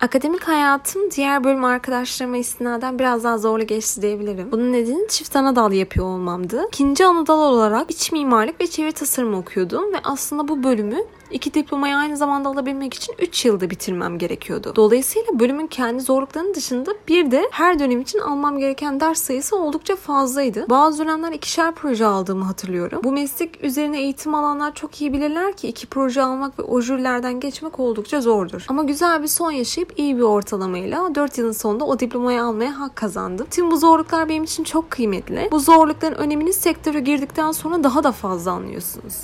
Akademik hayatım diğer bölüm arkadaşlarıma istinaden biraz daha zorlu geçti diyebilirim. Bunun nedeni çift ana dal yapıyor olmamdı. İkinci ana dal olarak iç mimarlık ve çevre tasarım okuyordum ve aslında bu bölümü iki diplomayı aynı zamanda alabilmek için 3 yılda bitirmem gerekiyordu. Dolayısıyla bölümün kendi zorluklarının dışında bir de her dönem için almam gereken ders sayısı oldukça fazlaydı. Bazı dönemler ikişer proje aldığımı hatırlıyorum. Bu meslek üzerine eğitim alanlar çok iyi bilirler ki iki proje almak ve o jürilerden geçmek oldukça zordur. Ama güzel bir son yaşayıp iyi bir ortalamayla 4 yılın sonunda o diplomayı almaya hak kazandım. Tüm bu zorluklar benim için çok kıymetli. Bu zorlukların önemini sektöre girdikten sonra daha da fazla anlıyorsunuz.